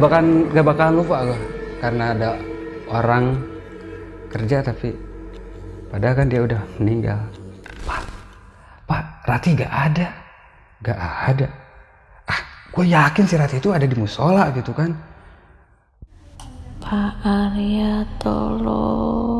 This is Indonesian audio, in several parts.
Gak bakalan gak bakalan lupa gue karena ada orang kerja tapi padahal kan dia udah meninggal. Pak pak Rati gak ada. Gak ada. Ah gue yakin si Rati itu ada di musola gitu kan. Pak Arya tolong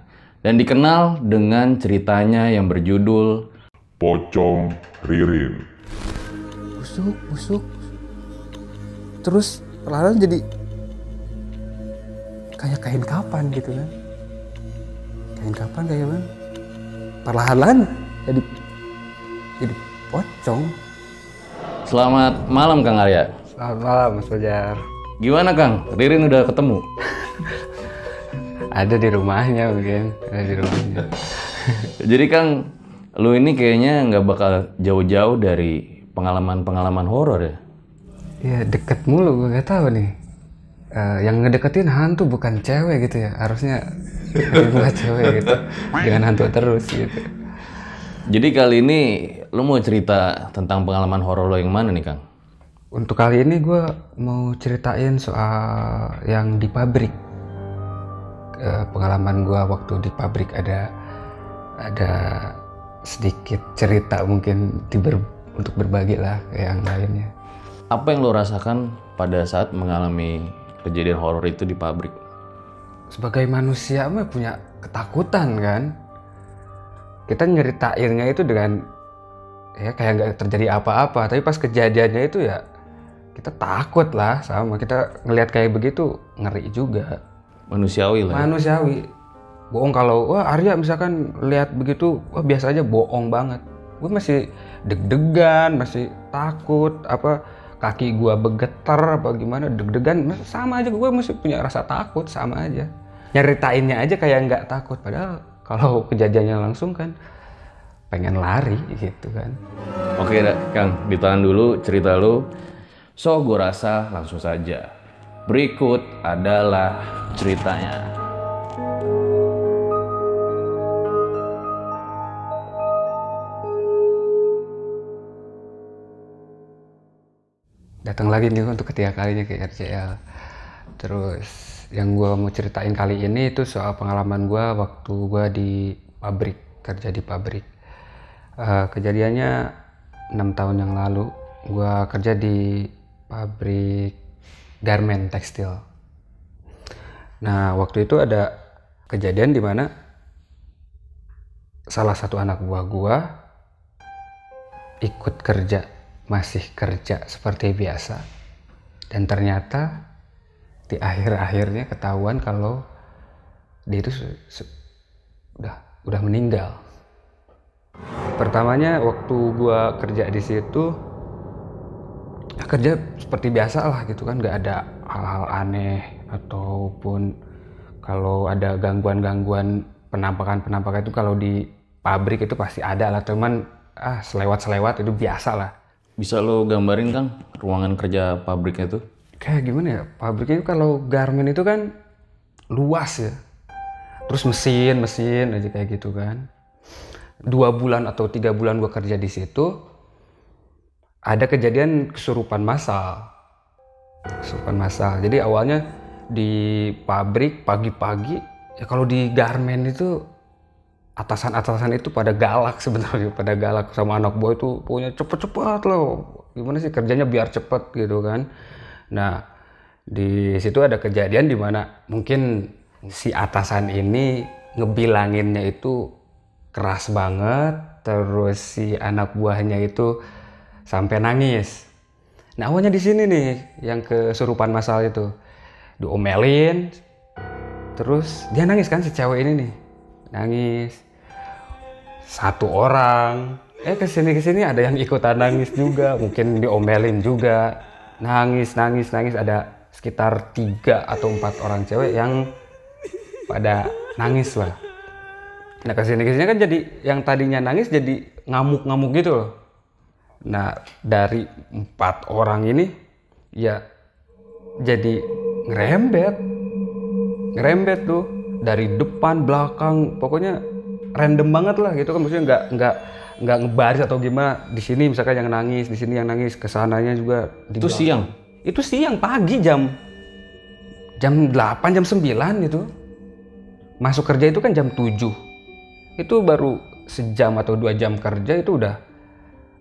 dan dikenal dengan ceritanya yang berjudul Pocong Ririn. busuk busuk terus perlahan jadi kayak kain kapan gitu kan kain kapan kayak mana perlahan jadi jadi pocong Selamat malam Kang Arya. selamat malam Mas Fajar Gimana Kang? Ririn udah ketemu? ada di rumahnya mungkin ada di rumahnya. Jadi Kang, lu ini kayaknya nggak bakal jauh-jauh dari pengalaman-pengalaman horor ya? ya deket mulu. Gue gak tahu nih. Eh, yang ngedeketin hantu bukan cewek gitu ya. Harusnya bukan cewek gitu. Jangan hantu terus gitu. Jadi kali ini lu mau cerita tentang pengalaman horor lo yang mana nih Kang? untuk kali ini gue mau ceritain soal yang di pabrik Eh, pengalaman gue waktu di pabrik ada ada sedikit cerita mungkin di ber- untuk berbagi lah ke yang lainnya. Apa yang lo rasakan pada saat mengalami kejadian horor itu di pabrik? sebagai manusia mah punya ketakutan kan? Kita nyeritainnya itu dengan ya kayak nggak terjadi apa-apa. Tapi pas kejadiannya itu ya kita takut lah sama. Kita ngelihat kayak begitu ngeri juga Manusiawi lah. ya? manusiawi bohong kalau wah Arya misalkan lihat begitu wah biasa aja bohong banget gue masih deg-degan masih takut apa kaki gua bergetar apa gimana deg-degan sama aja gue masih punya rasa takut sama aja nyeritainnya aja kayak nggak takut padahal kalau kejadiannya langsung kan pengen lari gitu kan Oke, Kang, ditahan dulu cerita lu. So, gue rasa langsung saja. Berikut adalah ceritanya. datang lagi nih untuk ketiga kalinya ke RCL terus yang gua mau ceritain kali ini itu soal pengalaman gua waktu gua di pabrik kerja di pabrik. Eh, kejadiannya enam tahun yang lalu. Gua kerja di pabrik garment tekstil nah waktu itu ada kejadian di mana salah satu anak buah gua ikut kerja masih kerja seperti biasa. Dan ternyata di akhir-akhirnya ketahuan kalau dia itu udah udah meninggal. Pertamanya waktu gua kerja di situ kerja seperti biasa lah gitu kan nggak ada hal-hal aneh ataupun kalau ada gangguan-gangguan penampakan-penampakan itu kalau di pabrik itu pasti ada lah. Teman ah selewat-selewat itu biasa lah. Bisa lo gambarin Kang ruangan kerja pabriknya tuh? kayak gimana ya? Pabriknya itu kalau garment itu kan luas ya. Terus mesin mesin aja kayak gitu kan. Dua bulan atau tiga bulan gua kerja di situ ada kejadian kesurupan massal. Kesurupan massal. Jadi awalnya di pabrik pagi-pagi ya kalau di garment itu atasan-atasan itu pada galak sebenarnya pada galak sama anak buah itu pokoknya cepet-cepet loh gimana sih kerjanya biar cepet gitu kan. Nah di situ ada kejadian di mana mungkin si atasan ini ngebilanginnya itu keras banget terus si anak buahnya itu sampai nangis. Nah awalnya di sini nih yang kesurupan masal itu diomelin. Terus dia nangis kan si cewek ini nih. Nangis. Satu orang. Eh ke sini ke sini ada yang ikutan nangis juga. Mungkin diomelin juga. Nangis nangis nangis. Ada sekitar tiga atau empat orang cewek yang pada nangis lah. Nah ke sini ke sini kan jadi yang tadinya nangis jadi ngamuk ngamuk gitu loh. Nah dari empat orang ini ya jadi ngerembet. Ngerembet tuh. Dari depan belakang. Pokoknya random banget lah gitu kan. Maksudnya nggak nggak nggak ngebaris atau gimana. Di sini misalkan yang nangis di sini yang nangis. Ke sananya juga di Itu belakang. siang. itu siang pagi jam. Jam 8 jam 9 gitu. Masuk kerja itu kan jam 7 itu baru sejam atau dua jam kerja itu udah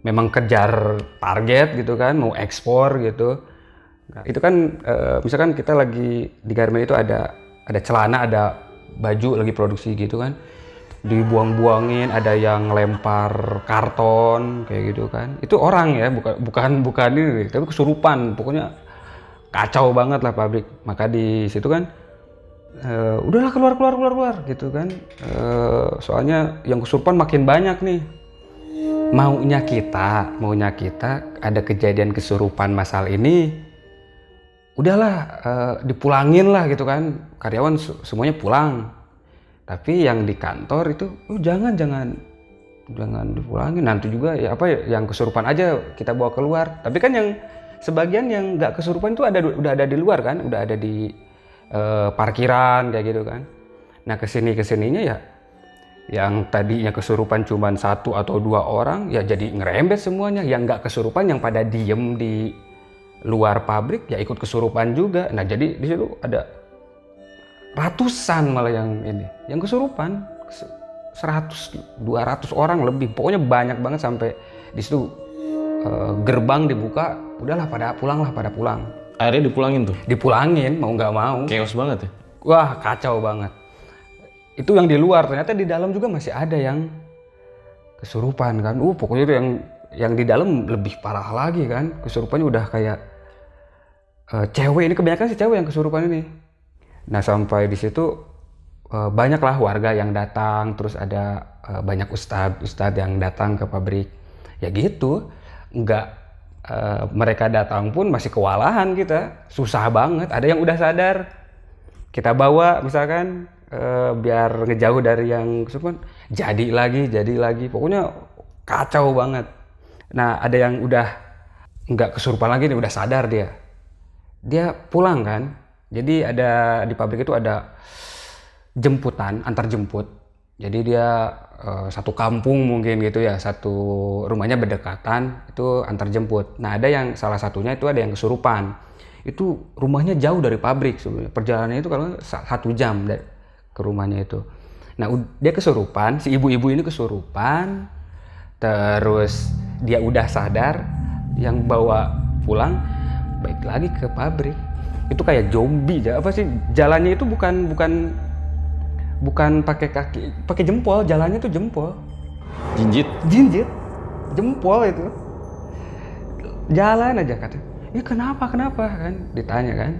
memang kejar target gitu kan mau ekspor gitu Nah, itu kan eh, misalkan kita lagi di garment itu ada ada celana ada baju lagi produksi gitu kan. Dibuang-buangin ada yang lempar karton kayak gitu kan. Itu orang ya bukan bukan bukan ini tapi kesurupan. Pokoknya kacau banget lah pabrik. Maka di situ kan eh, udahlah keluar keluar keluar keluar gitu kan. Eh, soalnya yang kesurupan makin banyak nih. Maunya kita maunya kita ada kejadian kesurupan masal ini udahlah eh, dipulangin lah gitu kan. Karyawan semuanya pulang. Tapi yang di kantor itu oh jangan jangan. Jangan dipulangin. Nanti juga ya apa ya yang kesurupan aja kita bawa keluar. Tapi kan yang sebagian yang nggak kesurupan itu ada udah ada di luar kan. Udah ada di eh, parkiran kayak gitu kan. Nah ke sini ke sininya ya yang tadinya kesurupan cuma satu atau dua orang ya jadi ngerembet semuanya. Yang nggak kesurupan yang pada diem di luar pabrik ya ikut kesurupan juga nah jadi di situ ada ratusan malah yang ini yang kesurupan Se- 100 200 orang lebih pokoknya banyak banget sampai di situ eh, gerbang dibuka udahlah pada pulang lah pada pulang Akhirnya dipulangin tuh. dipulangin mau nggak mau Chaos banget ya. Wah kacau banget. Itu yang di luar ternyata di dalam juga masih ada yang kesurupan kan. Uh pokoknya itu yang yang di dalam lebih parah lagi kan. Kesurupannya udah kayak eh, cewek ini kebanyakan sih cewek yang kesurupan ini. Nah sampai di situ eh, banyaklah warga yang datang, terus ada eh, banyak ustadz ustadz yang datang ke pabrik. Ya gitu, nggak eh, mereka datang pun masih kewalahan kita, susah banget. Ada yang udah sadar, kita bawa misalkan eh, biar ngejauh dari yang kesurupan, jadi lagi, jadi lagi, pokoknya kacau banget. Nah ada yang udah nggak kesurupan lagi nih, udah sadar dia, dia pulang kan. Jadi ada di pabrik itu ada jemputan, antar jemput. Jadi dia eh, satu kampung mungkin gitu ya, satu rumahnya berdekatan itu antar jemput. Nah ada yang salah satunya itu ada yang kesurupan. Itu rumahnya jauh dari pabrik sebenarnya. Perjalanannya itu kalau satu jam dari ke rumahnya itu. Nah dia kesurupan, si ibu-ibu ini kesurupan, terus dia udah sadar, yang bawa pulang baik lagi ke pabrik. Itu kayak zombie, apa sih jalannya itu bukan bukan bukan pakai kaki, pakai jempol, jalannya tuh jempol. Jinjit. Jinjit, jempol itu. Jalan aja kata. ya kenapa kenapa kan ditanya kan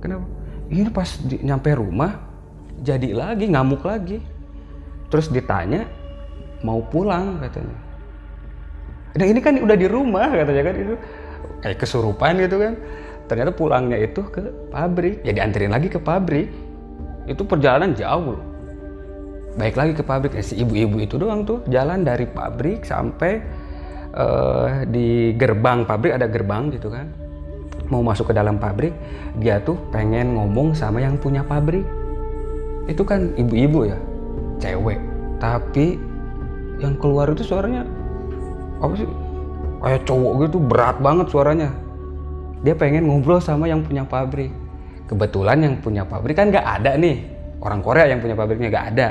kenapa ini pas di, nyampe rumah jadi lagi ngamuk lagi terus ditanya mau pulang katanya nah ini kan udah di rumah katanya kan itu kayak kesurupan gitu kan. Ternyata pulangnya itu ke pabrik. Ya dianterin lagi ke pabrik. Itu perjalanan jauh. Loh baik lagi ke pabrik. Ya, si ibu-ibu itu doang tuh jalan dari pabrik sampai eh, di gerbang pabrik. Ada gerbang gitu kan. Mau masuk ke dalam pabrik dia tuh pengen ngomong sama yang punya pabrik. Itu kan ibu-ibu ya cewek. Tapi yang keluar itu suaranya apa sih kayak cowok gitu berat banget suaranya. Dia pengen ngobrol sama yang punya pabrik. Kebetulan yang punya pabrik kan nggak ada nih. Orang Korea yang punya pabriknya nggak ada.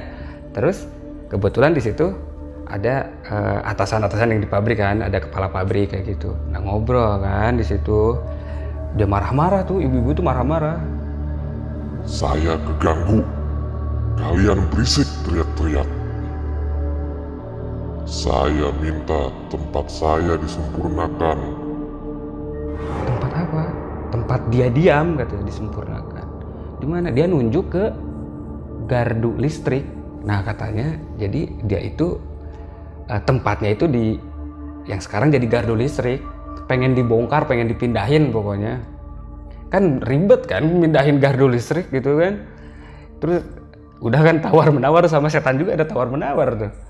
Terus kebetulan di situ ada eh, atasan-atasan yang di pabrik kan ada kepala pabrik kayak gitu. Nah ngobrol kan di situ. Dia marah-marah tuh ibu-ibu tuh marah-marah. Saya keganggu. Kalian berisik teriak-teriak. Saya minta tempat saya disempurnakan. tempat apa? Tempat dia diam katanya disempurnakan. Di mana? Dia nunjuk ke gardu listrik. Nah katanya jadi dia itu eh, tempatnya itu di yang sekarang jadi gardu listrik. Pengen dibongkar pengen dipindahin pokoknya. Kan ribet kan pindahin gardu listrik gitu kan? Terus udah kan tawar menawar sama setan juga ada tawar menawar tuh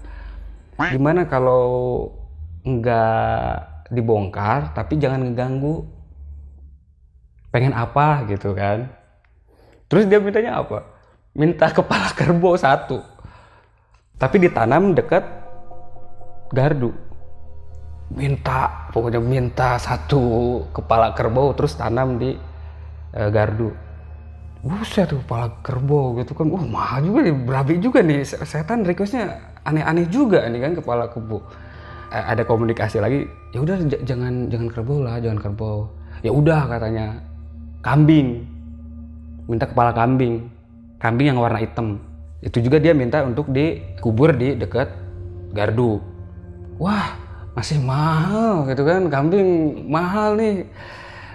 gimana kalau nggak dibongkar tapi jangan ngeganggu? Pengen apa gitu kan? Terus dia mintanya apa? Minta kepala kerbau satu tapi ditanam dekat gardu. Minta pokoknya minta satu kepala kerbau terus tanam di eh, gardu. Buset tuh kepala kerbau gitu kan. Wah mahal juga nih berabi juga nih. Se- setan requestnya aneh-aneh juga nih kan kepala kerbau Eh, ada komunikasi lagi ya udah jangan jangan kerbau lah jangan kerbau. Ya udah katanya. Kambing. Minta kepala kambing. Kambing yang warna hitam. Itu juga dia minta untuk dikubur di dekat gardu. Wah masih mahal gitu kan. Kambing mahal nih.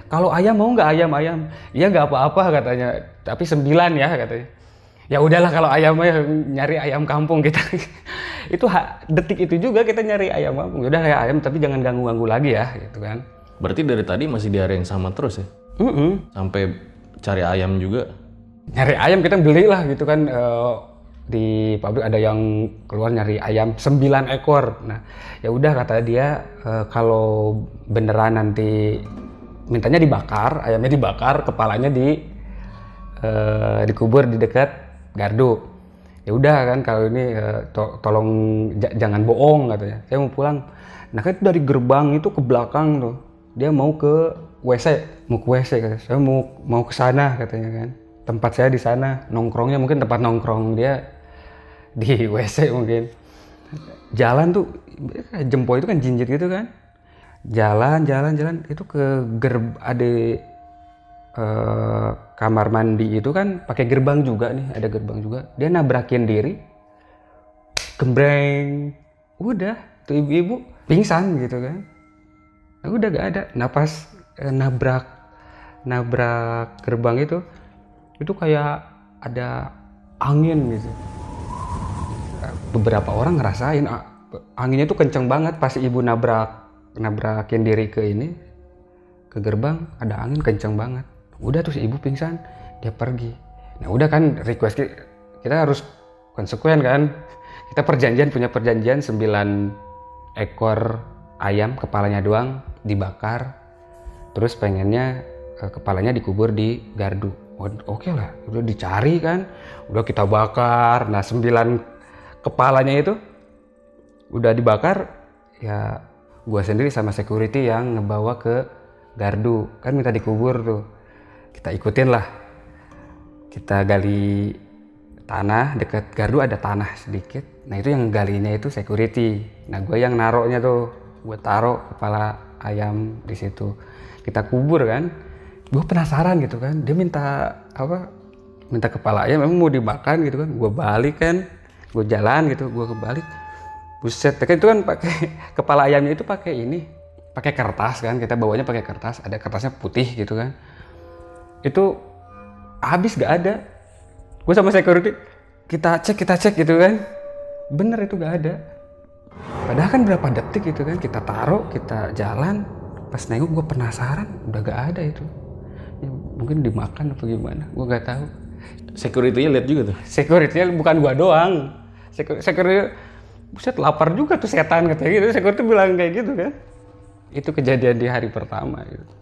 Kalau ayam mau nggak ayam? Ayam. Iya nggak apa-apa katanya. Tapi sembilan ya katanya ya udahlah kalau ayam ya nyari ayam kampung kita itu ha- detik itu juga kita nyari ayam kampung udah ya ayam tapi jangan ganggu ganggu lagi ya gitu kan Berarti dari tadi masih di area yang sama terus ya? Mm-mm. Sampai cari ayam juga. nyari ayam kita beli lah gitu kan eh, di pabrik ada yang keluar nyari ayam 9 ekor nah ya udah kata dia eh, kalau beneran nanti mintanya dibakar ayamnya dibakar kepalanya di eh, dikubur di dekat gardu. Ya udah kan kalau ini eh, to- tolong jangan bohong katanya saya mau pulang. Nah kan dari gerbang itu ke belakang tuh. Dia mau ke WC mau ke WC katanya saya mau mau ke sana katanya kan. Tempat saya di sana nongkrongnya mungkin tempat nongkrong dia di WC mungkin. Jalan tuh jempol itu kan jinjit gitu kan. Jalan jalan jalan. Itu ke gerb ada eh, kamar mandi itu kan pakai gerbang juga nih ada gerbang juga. Dia nabrakin diri gembreng. Udah tuh ibu-ibu pingsan gitu kan. Nah, udah gak ada. Napas eh, nabrak nabrak gerbang itu itu kayak ada angin gitu. Beberapa orang ngerasain ah, anginnya tuh kenceng banget pas ibu nabrak nabrakin diri ke ini ke gerbang ada angin kenceng banget udah terus ibu pingsan dia pergi. Nah udah kan request ki- kita harus konsekuen kan. Kita perjanjian punya perjanjian 9 ekor ayam kepalanya doang dibakar. Terus pengennya eh, kepalanya dikubur di gardu. Oke lah udah dicari kan. Udah kita bakar nah sembilan kepalanya itu udah dibakar ya gua sendiri sama security yang ngebawa ke gardu. Kan minta dikubur tuh kita ikutin lah. Kita gali tanah dekat gardu ada tanah sedikit. Nah itu yang galinya itu security. Nah gue yang naroknya tuh gue taruh kepala ayam di situ. Kita kubur kan. Gue penasaran gitu kan. Dia minta apa minta kepala ayam memang mau dimakan gitu kan. Gue balik kan. Gue jalan gitu gue kebalik. Buset kan itu kan pakai kepala ayamnya itu pakai ini pakai kertas kan. Kita bawanya pakai kertas ada kertasnya putih gitu kan itu habis gak ada. Gue sama security kita cek kita cek gitu kan. Bener itu gak ada. Padahal kan berapa detik gitu kan kita taruh kita jalan. Pas nengok gue penasaran udah gak ada itu. Ya, mungkin dimakan apa gimana gue gak tahu. Security-nya lihat juga tuh. security bukan gua doang. Security buset lapar juga tuh setan katanya gitu. Security bilang kayak gitu kan. Itu kejadian di hari pertama gitu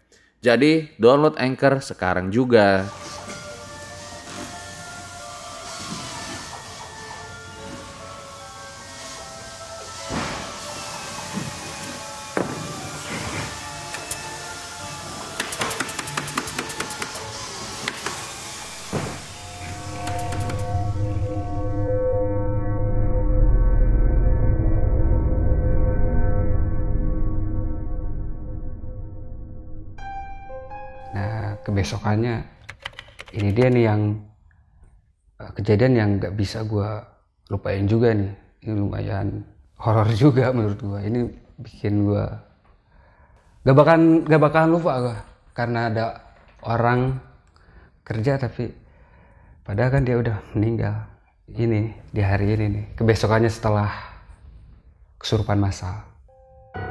Jadi download Anchor sekarang juga. Kebesokannya ini dia nih yang eh, kejadian yang nggak bisa gua lupain juga nih. Ini lumayan horor juga menurut gua. Ini bikin gua gak bakalan gak bakalan lupa gua karena ada orang kerja tapi padahal kan dia udah meninggal. Ini di hari ini nih. Kebesokannya setelah kesurupan massal.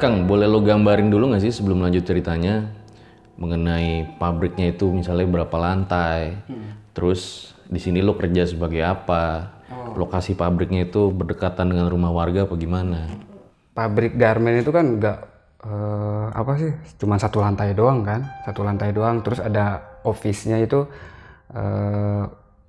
Kang, boleh lo gambarin dulu nggak sih sebelum lanjut ceritanya mengenai pabriknya itu misalnya berapa lantai, terus di sini lo kerja sebagai apa, lokasi pabriknya itu berdekatan dengan rumah warga apa gimana? pabrik garmen itu kan nggak eh, apa sih? Cuma satu lantai doang kan? Satu lantai doang. Terus ada office-nya itu eh,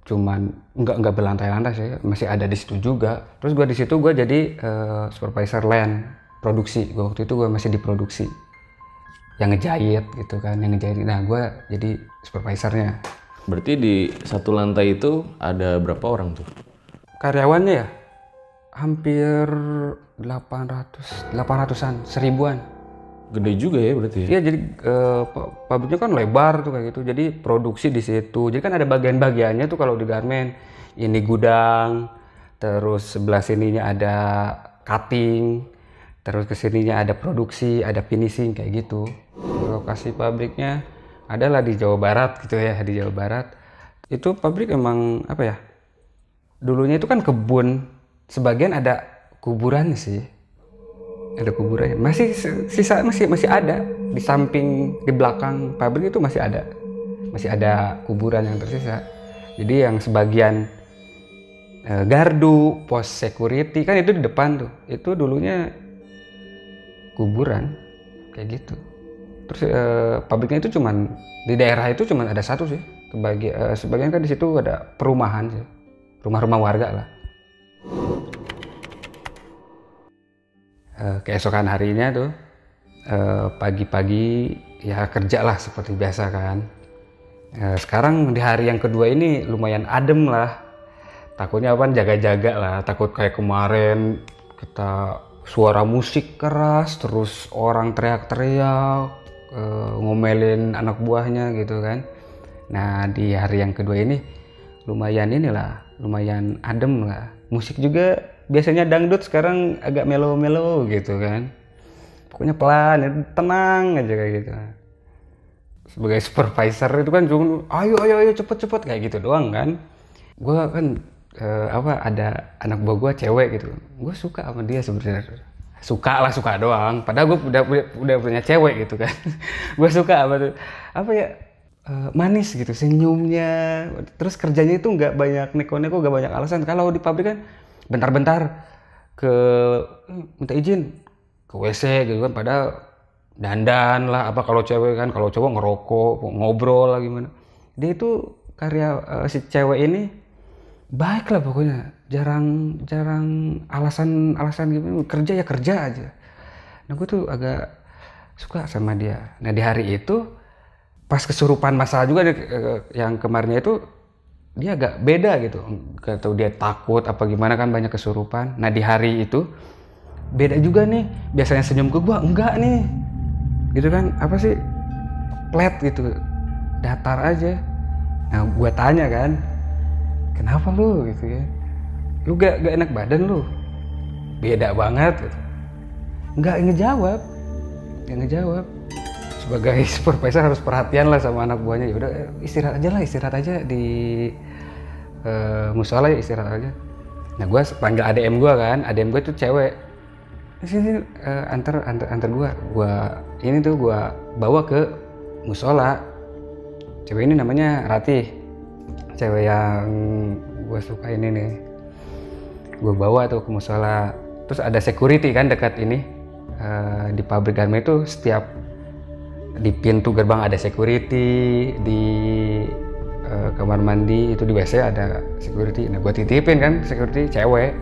cuman nggak nggak berlantai-lantai sih. Masih ada di situ juga. Terus gua di situ gua jadi eh, supervisor land produksi. Gua waktu itu gua masih di produksi yang ngejahit gitu kan yang ngejahit nah gua jadi supervisornya Berarti di satu lantai itu ada berapa orang tuh? karyawannya ya hampir 800 800-an seribuan Gede juga ya berarti ya? Iya jadi eh, pa- pabriknya kan lebar tuh kayak gitu. Jadi produksi di situ. Jadi kan ada bagian-bagiannya tuh kalau di garmen. Ini gudang, terus sebelah sininya ada cutting, terus ke sininya ada produksi, ada finishing kayak gitu. Lokasi pabriknya adalah di Jawa Barat gitu ya di Jawa Barat. Itu pabrik emang apa ya? Dulunya itu kan kebun, sebagian ada kuburan sih. Ada kuburannya masih sisa masih masih ada. Di samping di belakang pabrik itu masih ada. Masih ada kuburan yang tersisa. Jadi yang sebagian eh, gardu pos security kan itu di depan tuh. Itu dulunya kuburan. Kayak gitu terus eh, pabriknya itu cuman di daerah itu cuman ada satu sih Kebagi, eh, sebagian kan di situ ada perumahan sih rumah-rumah warga lah Eh, keesokan harinya tuh pagi-pagi ya kerja lah seperti biasa kan. Sekarang di hari yang kedua ini lumayan adem lah. Takutnya apa jaga-jaga lah. Takut kayak kemarin kita suara musik keras, terus orang teriak-teriak, eh, ngomelin anak buahnya gitu kan. Nah di hari yang kedua ini lumayan inilah, lumayan adem lah. Musik juga biasanya dangdut sekarang agak melo-melo gitu kan. Pokoknya pelan, ya, tenang aja kayak gitu. Sebagai supervisor itu kan cuma ayo ayo ayo cepet cepet kayak gitu doang kan. Gue kan eh, apa ada anak buah gue cewek gitu. Gue suka sama dia sebenarnya. Suka lah suka doang. Padahal gue udah, udah udah punya cewek gitu kan. Gue suka apa tuh? Apa ya? Eh, manis gitu senyumnya. Terus kerjanya itu nggak banyak neko-neko nggak banyak alasan. Kalau di pabrik kan bentar-bentar ke eh, minta izin. Ke WC gitu kan padahal dandan lah apa kalau cewek kan. Kalau cowok ngerokok ngobrol lah gimana. Dia itu karya eh, si cewek ini baik lah pokoknya. Jarang jarang alasan alasan gitu. Kerja ya kerja aja. Nah gue tuh agak suka sama dia. Nah di hari itu pas kesurupan masalah juga eh, yang kemarinnya itu dia agak beda gitu. Atau dia takut apa gimana kan banyak kesurupan. Nah di hari itu beda juga nih. Biasanya senyum ke gua enggak nih. Gitu kan apa sih? Flat gitu. Datar aja. Nah gua tanya kan kenapa lu gitu ya? Lu gak, gak enak badan lu? Beda banget gitu. nggak ngejawab. Nggak ngejawab. Sebagai supervisor harus perhatian lah sama anak buahnya. Ya udah istirahat aja lah istirahat aja di eh, musola ya istirahat aja. Nah gue panggil ADM gue kan. ADM gue tuh cewek. Sini eh, antar antar antar gue gue ini tuh gue bawa ke musola. Cewek ini namanya Ratih cewek yang gue suka ini nih. Gue bawa tuh ke musola. Terus ada security kan dekat ini. Eh, di pabrik garmen itu setiap di pintu gerbang ada security di eh, kamar mandi itu di WC ada security. Nah gue titipin kan security cewek.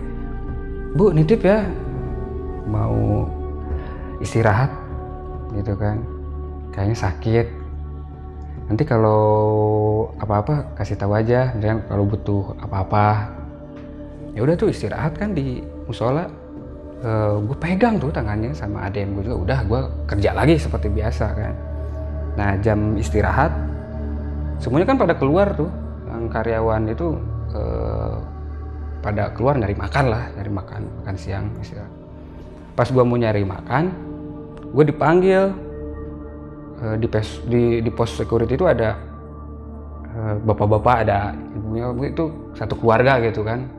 Bu nitip ya. Mau istirahat. Gitu kan. Kayaknya sakit. Nanti kalau apa-apa kasih tahu aja misalnya kalau butuh apa-apa. Ya udah tuh istirahat kan di musola. Gue pegang tuh tangannya sama adem gue juga. Udah gue kerja lagi seperti biasa kan. Nah jam istirahat semuanya kan pada keluar tuh. Yang karyawan itu eh, pada keluar nyari makan lah nyari makan makan siang istirahat. Pas gue mau nyari makan gue dipanggil. Eh, di, pes, di di pos security itu ada eh, bapak-bapak ada ibunya itu satu keluarga gitu kan.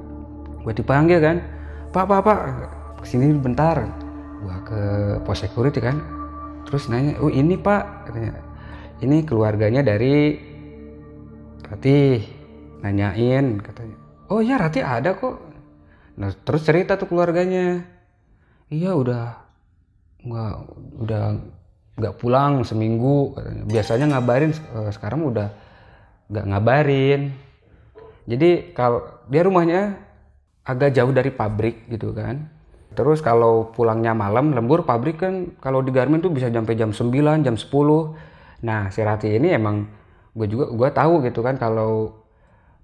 Gue dipanggil kan pak pak pak ke sini bentar. Gua ke pos security kan terus nanya oh ini pak katanya. Ini keluarganya dari Rati nanyain katanya. Oh ya Rati ada kok. Nah terus cerita tuh keluarganya. Iya udah nggak udah nggak pulang seminggu biasanya ngabarin eh, sekarang udah nggak ngabarin jadi kalau dia rumahnya agak jauh dari pabrik gitu kan Terus kalau pulangnya malam, lembur pabrik kan kalau di Garmin tuh bisa sampai jam 9, jam 10. Nah, si Rati ini emang gue juga gue tahu gitu kan kalau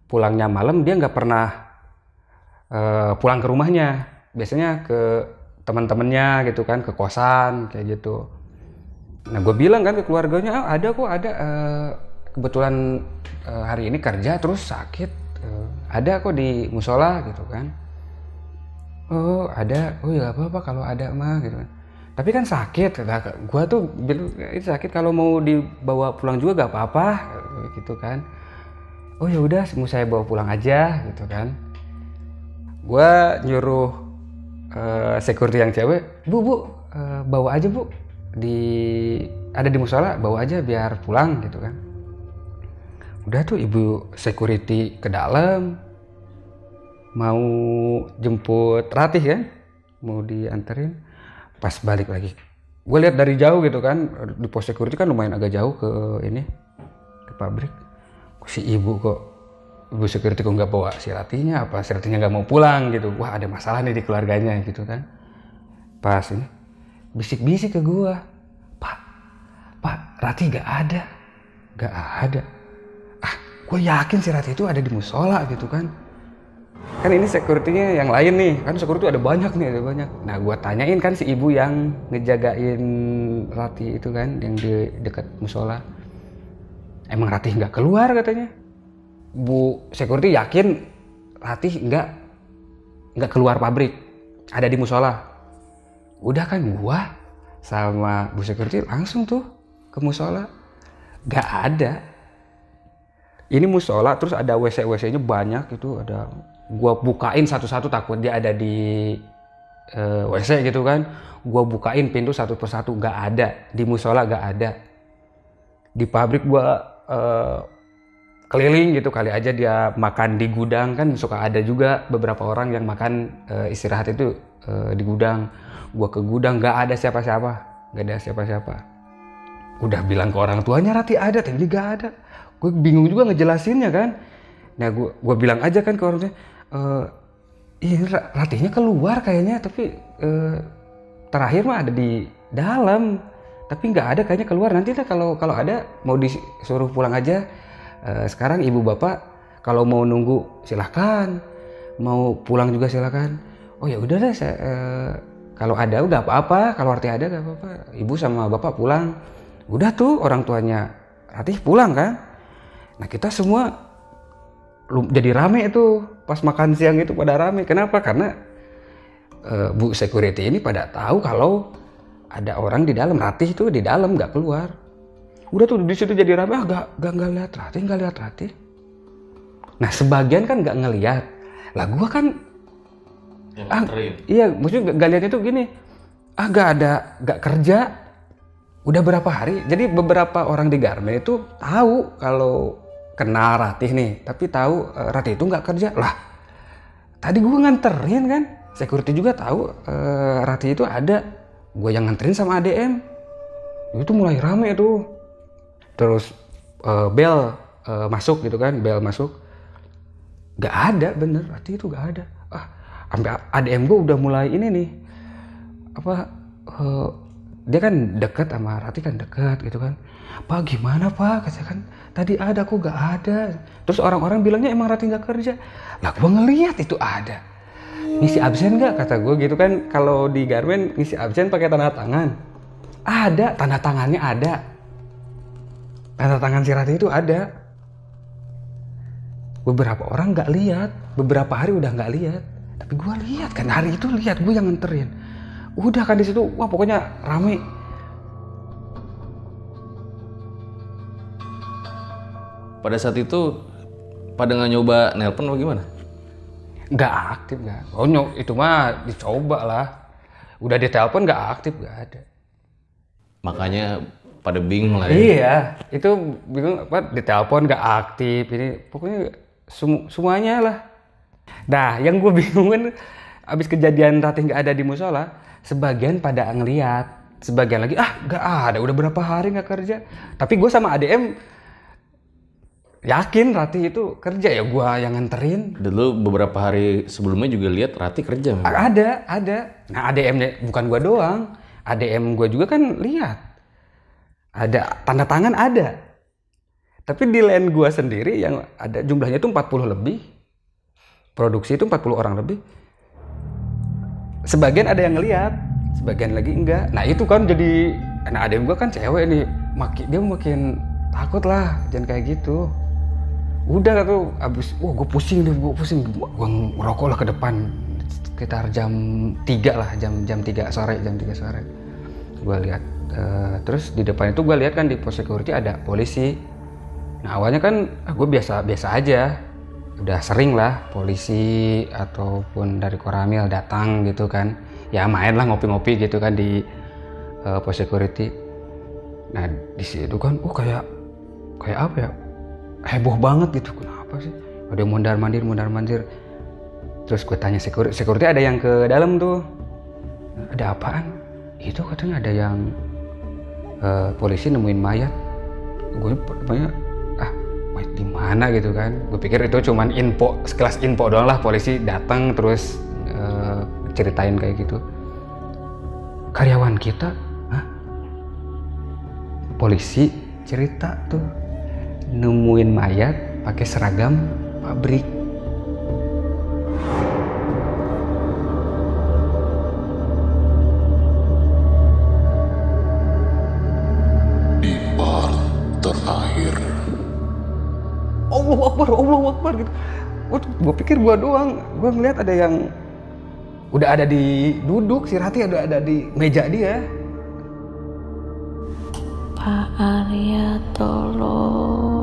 pulangnya malam dia nggak pernah uh, pulang ke rumahnya. Biasanya ke teman-temannya gitu kan, ke kosan kayak gitu. Nah, gue bilang kan ke keluarganya, oh, ada kok ada uh, kebetulan uh, hari ini kerja terus sakit. Uh, ada kok di musola gitu kan. Oh ada. Oh ya apa-apa kalau ada mah gitu kan. Tapi kan sakit. Nah, gue tuh itu sakit. Kalau mau dibawa pulang juga gak apa-apa gitu kan. Oh ya udah mau saya bawa pulang aja gitu kan. Gue nyuruh uh, security yang cewek bu bu uh, bawa aja bu. Di ada di musola bawa aja biar pulang gitu kan udah tuh ibu security ke dalam mau jemput Ratih kan mau dianterin. Pas balik lagi gue lihat dari jauh gitu kan di pos security kan lumayan agak jauh ke ini ke pabrik. Si ibu kok ibu security kok nggak bawa si Ratihnya apa? Si Ratihnya nggak mau pulang gitu. Wah ada masalah nih di keluarganya gitu kan. Pas ini bisik-bisik ke gue pak pak Ratih gak ada. Gak ada gue yakin si Ratih itu ada di musola gitu kan. Kan ini security-nya yang lain nih. Kan security ada banyak nih ada banyak. Nah gue tanyain kan si ibu yang ngejagain Rati itu kan yang di dekat musola. Emang Rati nggak keluar katanya? Bu security yakin Rati nggak nggak keluar pabrik. Ada di musola. Udah kan gua sama bu security langsung tuh ke musola. Nggak ada ini musola terus ada WC WC nya banyak itu ada gua bukain satu-satu takut dia ada di eh, WC gitu kan. Gue bukain pintu satu persatu nggak ada. Di musola nggak ada. Di pabrik gue eh, keliling gitu kali aja dia makan di gudang. Kan suka ada juga beberapa orang yang makan eh, istirahat itu eh, di gudang. Gue ke gudang nggak ada siapa-siapa. Nggak ada siapa-siapa udah bilang ke orang tuanya Rati ada tapi nggak ada. Gue bingung juga ngejelasinnya kan. Nah gue gue bilang aja kan ke orang tuanya "Eh, iya Ra- Ratinya keluar kayaknya tapi eh, terakhir mah ada di dalam. Tapi nggak ada kayaknya keluar. Nanti lah kalau kalau ada mau disuruh pulang aja. Eh, sekarang ibu bapak kalau mau nunggu silahkan mau pulang juga silakan. Oh ya udah deh saya eh, kalau ada udah apa-apa. Kalau arti ada gak apa-apa. Ibu sama bapak pulang udah tuh orang tuanya Ratih pulang kan? Nah kita semua jadi rame itu pas makan siang itu pada rame. Kenapa? Karena eh, bu security ini pada tahu kalau ada orang di dalam. Ratih itu di dalam nggak keluar. Udah tuh di situ jadi rame. Ah gak gak nggak lihat Ratih nggak lihat Ratih. Nah sebagian kan nggak ngelihat. Lah gua kan Yang ah, iya maksudnya gak, gak lihat itu gini. Ah gak ada gak kerja udah berapa hari? Jadi beberapa orang di Garmen itu tahu kalau kenal Ratih nih tapi tahu eh, Ratih itu nggak kerja. Lah tadi gue nganterin kan? Security juga tahu eh, Ratih itu ada. Gue yang nganterin sama ADM itu mulai rame tuh. Terus eh, bel eh, masuk gitu kan? Bel masuk. Gak ada bener. Ratih itu gak ada. Ah sampai ADM gue udah mulai ini nih. Apa eh, dia kan deket sama Ratih kan deket gitu kan. Pak gimana pak? Kata kan tadi ada kok gak ada. Terus orang-orang bilangnya emang Ratih nggak kerja? Lah gue ngeliat itu ada. Ngisi absen nggak? kata gue gitu kan. Kalau di Garmen ngisi absen pakai tanda tangan. Ada tanda tangannya ada. Tanda tangan si Ratih itu ada. Beberapa orang nggak lihat beberapa hari udah nggak lihat. Tapi gue lihat kan hari itu lihat gue yang nganterin udah kan di situ wah pokoknya rame. Pada saat itu pada nggak nyoba nelpon apa gimana? nggak aktif nggak. Oh nyok itu mah dicoba lah. Udah ditelepon nggak aktif nggak ada. Makanya pada bingung lah ya. iya itu bingung apa ditelepon nggak aktif. Ini pokoknya semu- semuanya lah. Nah yang gue bingung kan abis kejadian Ratih nggak ada di musola sebagian pada ngeliat sebagian lagi ah nggak ada udah berapa hari nggak kerja. Tapi gue sama ADM yakin Ratih itu kerja ya gue yang nganterin. Dulu beberapa hari sebelumnya juga lihat Rati kerja. memang. ada ada. Nah ADM-nya bukan gue doang. ADM gue juga kan lihat. Ada tanda tangan ada. Tapi di land gue sendiri yang ada jumlahnya itu 40 lebih. Produksi itu 40 orang lebih sebagian ada yang ngelihat sebagian lagi enggak. Nah itu kan jadi nah ADM gue kan cewek nih makin dia makin takut lah jangan kayak gitu. Udah tuh abis wah gue pusing deh gue pusing. Gue ngerokok lah ke depan sekitar jam 3 lah jam jam 3 sore jam 3 sore. Gue lihat Eh, terus di depan itu gue lihat kan di pos security ada polisi. Nah awalnya kan ah, gue biasa biasa aja udah sering lah polisi ataupun dari Koramil datang gitu kan. Ya main lah ngopi-ngopi gitu kan di eh, pos security. Nah di situ kan oh kayak kayak apa ya? Heboh banget gitu. Kenapa sih? Ada mondar mandir mondar mandir terus gue tanya security security ada yang ke dalam tuh. Ada apaan? Itu katanya ada yang eh, polisi nemuin mayat. Gue banyak di mana? gitu kan. Gue pikir itu cuman info sekelas info doang lah. Polisi datang terus eh, ceritain kayak gitu. Karyawan kita? Hah? polisi cerita tuh nemuin mayat pakai seragam pabrik pikir gua doang, gue ngeliat ada yang udah ada di duduk, si Rati ada ada di meja dia. Pak Arya tolong